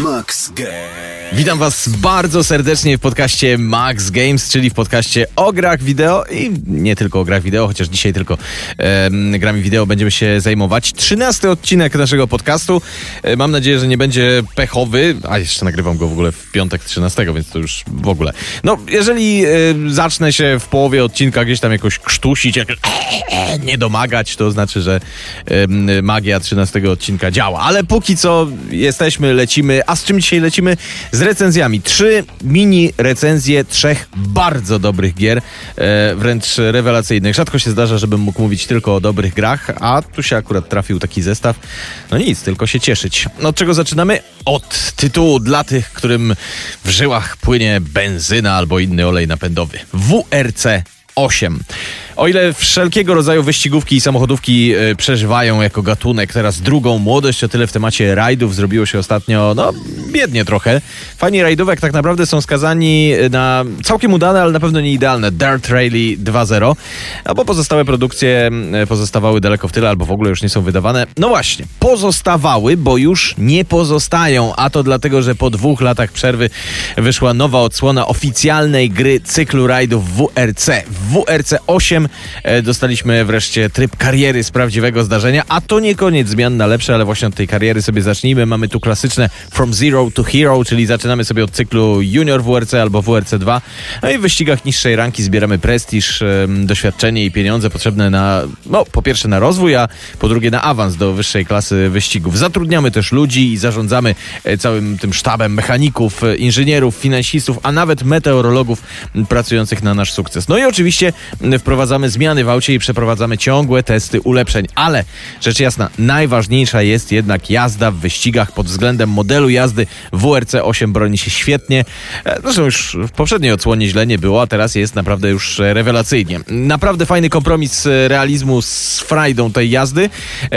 Max Games. Witam Was bardzo serdecznie w podcaście Max Games, czyli w podcaście o grach wideo i nie tylko o grach wideo, chociaż dzisiaj tylko em, grami wideo będziemy się zajmować. Trzynasty odcinek naszego podcastu. E, mam nadzieję, że nie będzie pechowy, a jeszcze nagrywam go w ogóle w piątek 13, więc to już w ogóle. No, jeżeli e, zacznę się w połowie odcinka gdzieś tam jakoś krztusić, jakoś nie domagać, to znaczy, że magia 13 odcinka działa. Ale póki co jesteśmy, lecimy. A z czym dzisiaj lecimy? Z recenzjami. Trzy mini recenzje trzech bardzo dobrych gier, e, wręcz rewelacyjnych. Rzadko się zdarza, żebym mógł mówić tylko o dobrych grach, a tu się akurat trafił taki zestaw. No nic, tylko się cieszyć. No, Od czego zaczynamy? Od tytułu dla tych, którym w żyłach płynie benzyna albo inny olej napędowy. WRC 8. O ile wszelkiego rodzaju wyścigówki i samochodówki e, przeżywają jako gatunek teraz drugą młodość, o tyle w temacie rajdów zrobiło się ostatnio, no, biednie trochę. Fani rajdówek tak naprawdę są skazani na całkiem udane, ale na pewno nie idealne Dirt Rally 2.0, albo pozostałe produkcje e, pozostawały daleko w tyle, albo w ogóle już nie są wydawane. No właśnie, pozostawały, bo już nie pozostają, a to dlatego, że po dwóch latach przerwy wyszła nowa odsłona oficjalnej gry cyklu rajdów WRC. W WRC 8 e, dostaliśmy wreszcie tryb kariery z prawdziwego zdarzenia, a to nie koniec zmian na lepsze, ale właśnie od tej kariery sobie zacznijmy. Mamy tu klasyczne From Zero to Hero, czyli zaczynamy sobie od cyklu Junior WRC albo WRC 2. No i w wyścigach niższej ranki zbieramy prestiż, doświadczenie i pieniądze potrzebne na, no po pierwsze na rozwój, a po drugie na awans do wyższej klasy wyścigów. Zatrudniamy też ludzi i zarządzamy e, całym tym sztabem mechaników, e, inżynierów, finansistów, a nawet meteorologów pracujących na nasz sukces. No i oczywiście wprowadzamy zmiany w aucie i przeprowadzamy ciągłe testy ulepszeń, ale rzecz jasna, najważniejsza jest jednak jazda w wyścigach pod względem modelu jazdy WRC 8 broni się świetnie. E, Zresztą już w poprzedniej odsłonie źle nie było, a teraz jest naprawdę już e, rewelacyjnie. Naprawdę fajny kompromis e, realizmu z frajdą tej jazdy,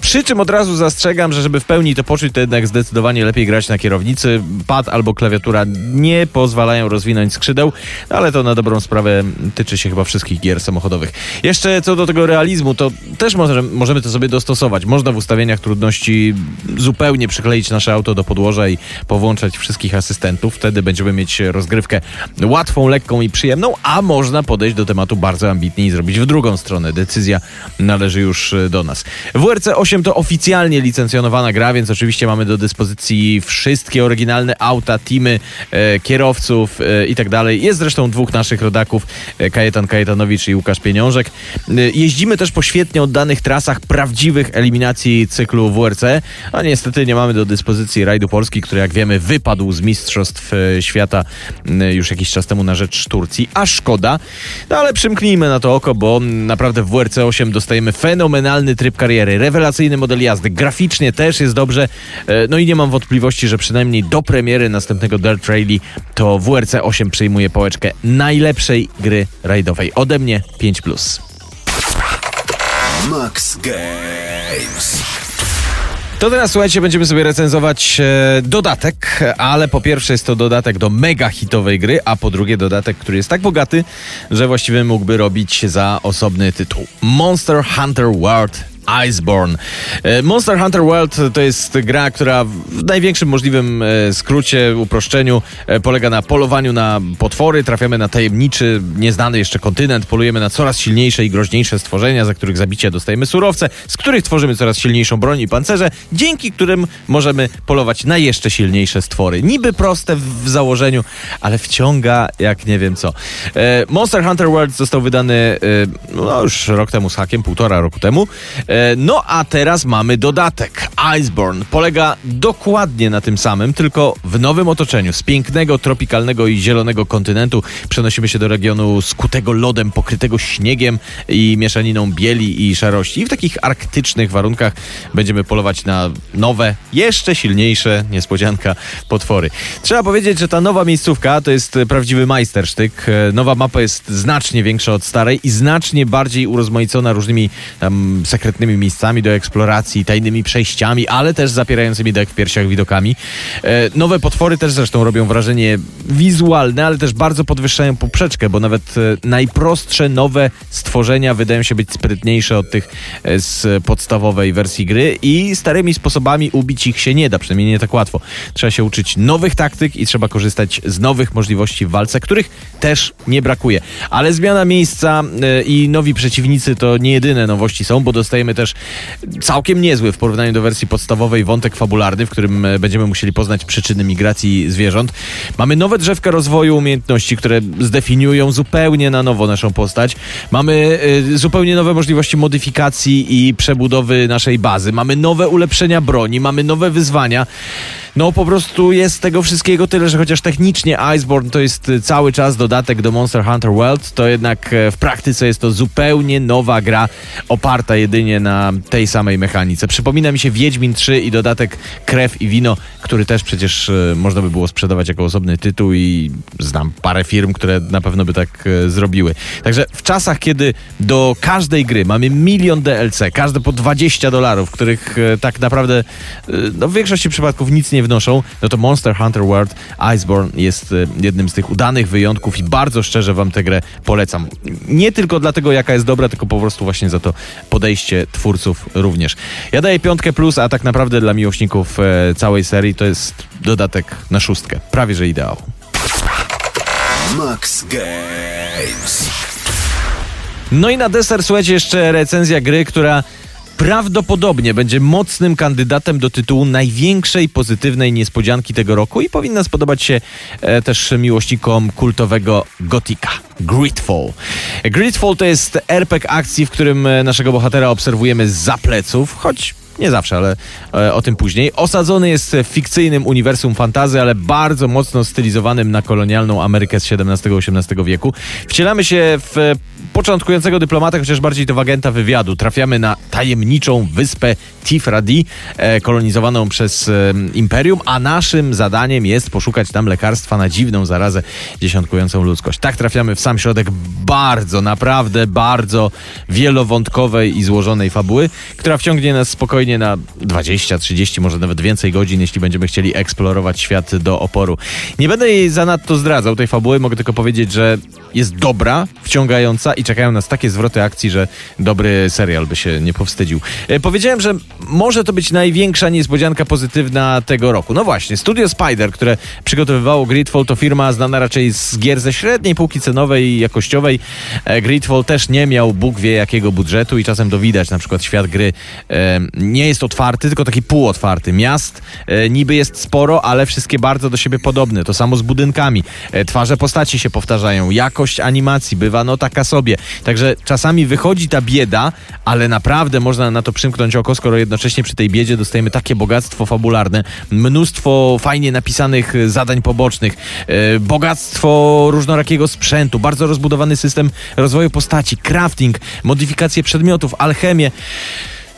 przy czym od razu zastrzegam, że żeby w pełni to poczuć, to jednak zdecydowanie lepiej grać na kierownicy. Pad albo klawiatura nie pozwalają rozwinąć skrzydeł, no ale to na dobrą sprawę tyczy się chyba wszystkich gier samochodowych. Jeszcze co do tego realizmu, to też może, możemy to sobie dostosować. Można w ustawieniach trudności zupełnie przykleić nasze auto do podłoża i powłączać wszystkich asystentów. Wtedy będziemy mieć rozgrywkę łatwą, lekką i przyjemną, a można podejść do tematu bardzo ambitnie i zrobić w drugą stronę. Decyzja należy już e, do nas. WRC 8 to oficjalnie licencjonowana gra, więc oczywiście mamy do dyspozycji wszystkie oryginalne auta, teamy, e, kierowców e, i tak dalej. Jest zresztą dwóch naszych rodaków, e, Kajetan Kajetanowicz i Łukasz Pieniążek. E, Jeździmy też po świetnie oddanych trasach prawdziwych eliminacji cyklu WRC, a niestety nie mamy do dyspozycji rajdu Polski, który jak wiemy wypadł z Mistrzostw e, Świata już jakiś czas temu na rzecz Turcji, a szkoda. No ale przymknijmy na to oko, bo naprawdę w WRC 8 dostajemy fenomenalny tryb kariery, rewelacyjny model jazdy, graficznie też jest dobrze, e, no i nie mam wątpliwości, że przynajmniej do premiery następnego Dirt Rally to WRC 8 przyjmuje pałeczkę najlepszej gry rajdowej. Ode mnie 5+. Max Games. To teraz słuchajcie, będziemy sobie recenzować e, dodatek, ale po pierwsze jest to dodatek do mega hitowej gry, a po drugie dodatek, który jest tak bogaty, że właściwie mógłby robić za osobny tytuł. Monster Hunter World Iceborne. E, Monster Hunter World to jest gra, która w największym możliwym e, skrócie, uproszczeniu e, polega na polowaniu na potwory, trafiamy na tajemniczy, nieznany jeszcze kontynent, polujemy na coraz silniejsze i groźniejsze stworzenia, za których zabicia dostajemy surowce, z których tworzymy coraz silniejszą broń i pancerze, dzięki którym możemy polować na jeszcze silniejsze stwory. Niby proste w, założeniu, ale wciąga jak nie wiem co. Monster Hunter World został wydany no już rok temu z hakiem, półtora roku temu. E, No a teraz mamy dodatek. Iceborne polega dokładnie na tym samym, tylko w nowym otoczeniu. Z pięknego, tropikalnego i zielonego kontynentu przenosimy się do regionu skutego lodem, pokrytego śniegiem i mieszaniną bieli i szarości. I w takich arktycznych warunkach będziemy polować na nowe, jeszcze silniejsze, niespodzianka, potwory. Trzeba powiedzieć, że ta nowa miejscówka to jest prawdziwy majstersztyk. E, Nowa mapa jest znacznie większa od starej i znacznie bardziej urozmaicona różnymi tam sekretnymi pięknymi miejscami do eksploracji, tajnymi przejściami, ale też zapierającymi dech w piersiach widokami. E, nowe potwory też zresztą robią wrażenie wizualne, ale też bardzo podwyższają poprzeczkę, bo nawet e, najprostsze nowe stworzenia wydają się być sprytniejsze od tych e, z podstawowej wersji gry i starymi sposobami ubić ich się nie da, przynajmniej nie tak łatwo. Trzeba się uczyć nowych taktyk i trzeba korzystać z nowych możliwości w walce, których też nie brakuje. Ale zmiana miejsca i nowi przeciwnicy to nie jedyne nowości są, bo dostajemy też całkiem niezły w porównaniu do wersji podstawowej wątek fabularny, w którym e, będziemy musieli poznać przyczyny migracji zwierząt. Mamy nowe drzewka rozwoju umiejętności, które zdefiniują zupełnie na nowo naszą postać. Mamy y, zupełnie nowe możliwości modyfikacji i przebudowy naszej bazy. Mamy nowe ulepszenia broni, mamy nowe wyzwania. No po prostu jest tego wszystkiego tyle, że chociaż technicznie Iceborne to jest cały czas dodatek do Monster Hunter World, to jednak e, w praktyce jest to zupełnie nowa gra oparta jedynie na tej samej mechanice. Przypomina mi się Wiedźmin 3 i dodatek Krew i Wino, który też przecież e, można by było sprzedawać jako osobny tytuł i znam parę firm, które na pewno by tak e, zrobiły. Także w czasach, kiedy do każdej gry mamy milion DLC, każde po 20 dolarów, których tak naprawdę no, w większości przypadków nic nie wnoszą, no to Monster Hunter World Iceborne jest e, jednym z tych udanych wyjątków i bardzo szczerze wam tę grę polecam. Nie tylko dlatego, jaka jest dobra, tylko po prostu właśnie za to podejście twórców również. Ja daję piątkę plus, a tak naprawdę dla miłośników e, całej serii to jest dodatek na szóstkę. Prawie, że ideał. Max Games. No i na deser, słuchajcie, jeszcze recenzja gry, która prawdopodobnie będzie mocnym kandydatem do tytułu największej pozytywnej niespodzianki tego roku i powinna spodobać się e, też miłośnikom kultowego gotika. Gridfall. Gridfall to jest RPG akcji, w którym e, naszego bohatera obserwujemy za pleców, choć nie zawsze, ale e, o tym później. Osadzony jest w fikcyjnym uniwersum fantazy, ale bardzo mocno stylizowanym na kolonialną Amerykę z XVII-XVIII wieku. Wcielamy się w początkującego dyplomata, chociaż bardziej to w agenta wywiadu. Trafiamy na tajemniczą wyspę Tifradi, e, kolonizowaną przez e, Imperium, a naszym zadaniem jest poszukać tam lekarstwa na dziwną zarazę dziesiątkującą ludzkość. Tak trafiamy w sam środek bardzo, naprawdę bardzo wielowątkowej i złożonej fabuły, która wciągnie nas spokojnie na 20, 30, może nawet więcej godzin, jeśli będziemy chcieli eksplorować świat do oporu. Nie będę jej zanadto zdradzał tej fabuły, mogę tylko powiedzieć, że jest dobra, wciągająca i czekają nas takie zwroty akcji, że dobry serial by się nie powstydził. E, powiedziałem, że może to być największa niespodzianka pozytywna tego roku. No właśnie, Studio Spider, które przygotowywało Gridfall, to firma znana raczej z gier ze średniej półki cenowej i jakościowej. E, Gridfall też nie miał Bóg wie jakiego budżetu i czasem to widać, na przykład świat gry e, nie jest otwarty, tylko taki półotwarty. Miast niby jest sporo, ale wszystkie bardzo do siebie podobne. To samo z budynkami. Twarze postaci się powtarzają, jakość animacji bywa no taka sobie. Także czasami wychodzi ta bieda, ale naprawdę można na to przymknąć oko, skoro jednocześnie przy tej biedzie dostajemy takie bogactwo fabularne, mnóstwo fajnie napisanych zadań pobocznych, e, bogactwo różnorakiego sprzętu, bardzo rozbudowany system rozwoju postaci, crafting, modyfikacje przedmiotów, alchemię.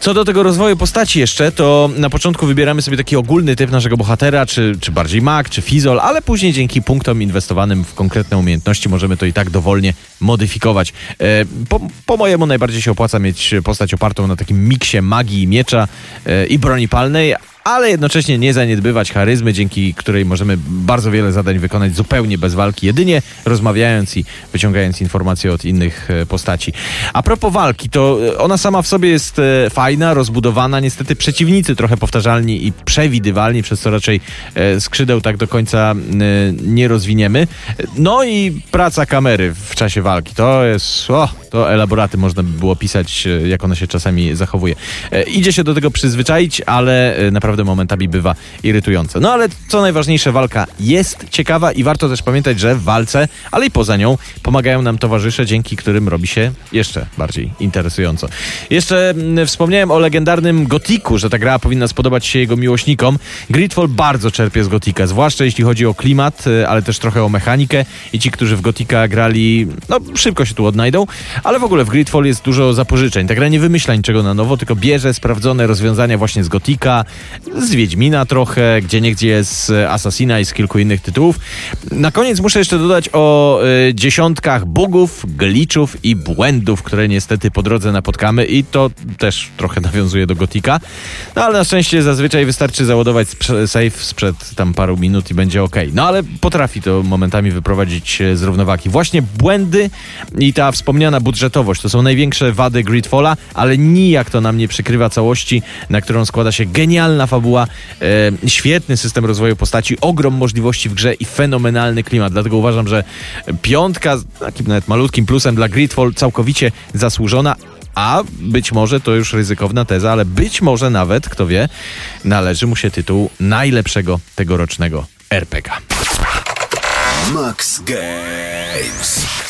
Co do tego rozwoju postaci jeszcze, to na początku wybieramy sobie taki ogólny typ naszego bohatera, czy, czy bardziej mag, czy fizol, ale później dzięki punktom inwestowanym w konkretne umiejętności możemy to i tak dowolnie modyfikować. E, po, po mojemu najbardziej się opłaca mieć postać opartą na takim miksie magii, miecza e, i broni palnej, ale jednocześnie nie zaniedbywać charyzmy, dzięki której możemy bardzo wiele zadań wykonać zupełnie bez walki, jedynie rozmawiając i wyciągając informacje od innych e, postaci. A propos walki, to e, ona sama w sobie jest e, fajna, rozbudowana, niestety przeciwnicy trochę powtarzalni i przewidywalni, przez co raczej skrzydeł tak do końca nie rozwiniemy. No i praca kamery w czasie walki, to jest, o, to elaboraty można by było pisać, jak ona się czasami zachowuje. Idzie się do tego przyzwyczaić, ale naprawdę naprawdę momentami bywa irytujące. No ale co najważniejsze, walka jest ciekawa i warto też pamiętać, że w walce, ale i poza nią pomagają nam towarzysze, dzięki którym robi się jeszcze bardziej interesująco. Jeszcze mm, wspomniałem o legendarnym Gotiku, że ta gra powinna spodobać się jego miłośnikom. Gridfall bardzo czerpie z Gotika, zwłaszcza jeśli chodzi o klimat, y, ale też trochę o mechanikę i ci, którzy w Gotika grali, no szybko się tu odnajdą, ale w ogóle w Gridfall jest dużo zapożyczeń. Ta gra nie wymyśla niczego na nowo, tylko bierze sprawdzone rozwiązania właśnie z Gotika, z Wiedźmina trochę, gdzie niegdzie z Assassina i z kilku innych tytułów. Na koniec muszę jeszcze dodać o y, dziesiątkach bugów, glitchów i błędów, które niestety po drodze napotkamy i to też trochę nawiązuje do Gotika. No ale na szczęście zazwyczaj wystarczy załadować save sprzed tam paru minut i będzie ok. No ale potrafi to momentami wyprowadzić e, z równowagi. Właśnie błędy i ta wspomniana budżetowość to są największe wady Gridfalla, ale nijak to nam nie przykrywa całości, na którą składa się genialna fabuła, e, świetny system rozwoju postaci, ogrom możliwości w grze i fenomenalny klimat. Dlatego uważam, że piątka takim nawet malutkim plusem dla Gridfall całkowicie zasłużona. A być może to już ryzykowna teza, ale być może nawet, kto wie, należy mu się tytuł najlepszego tegorocznego RPG. Max Games.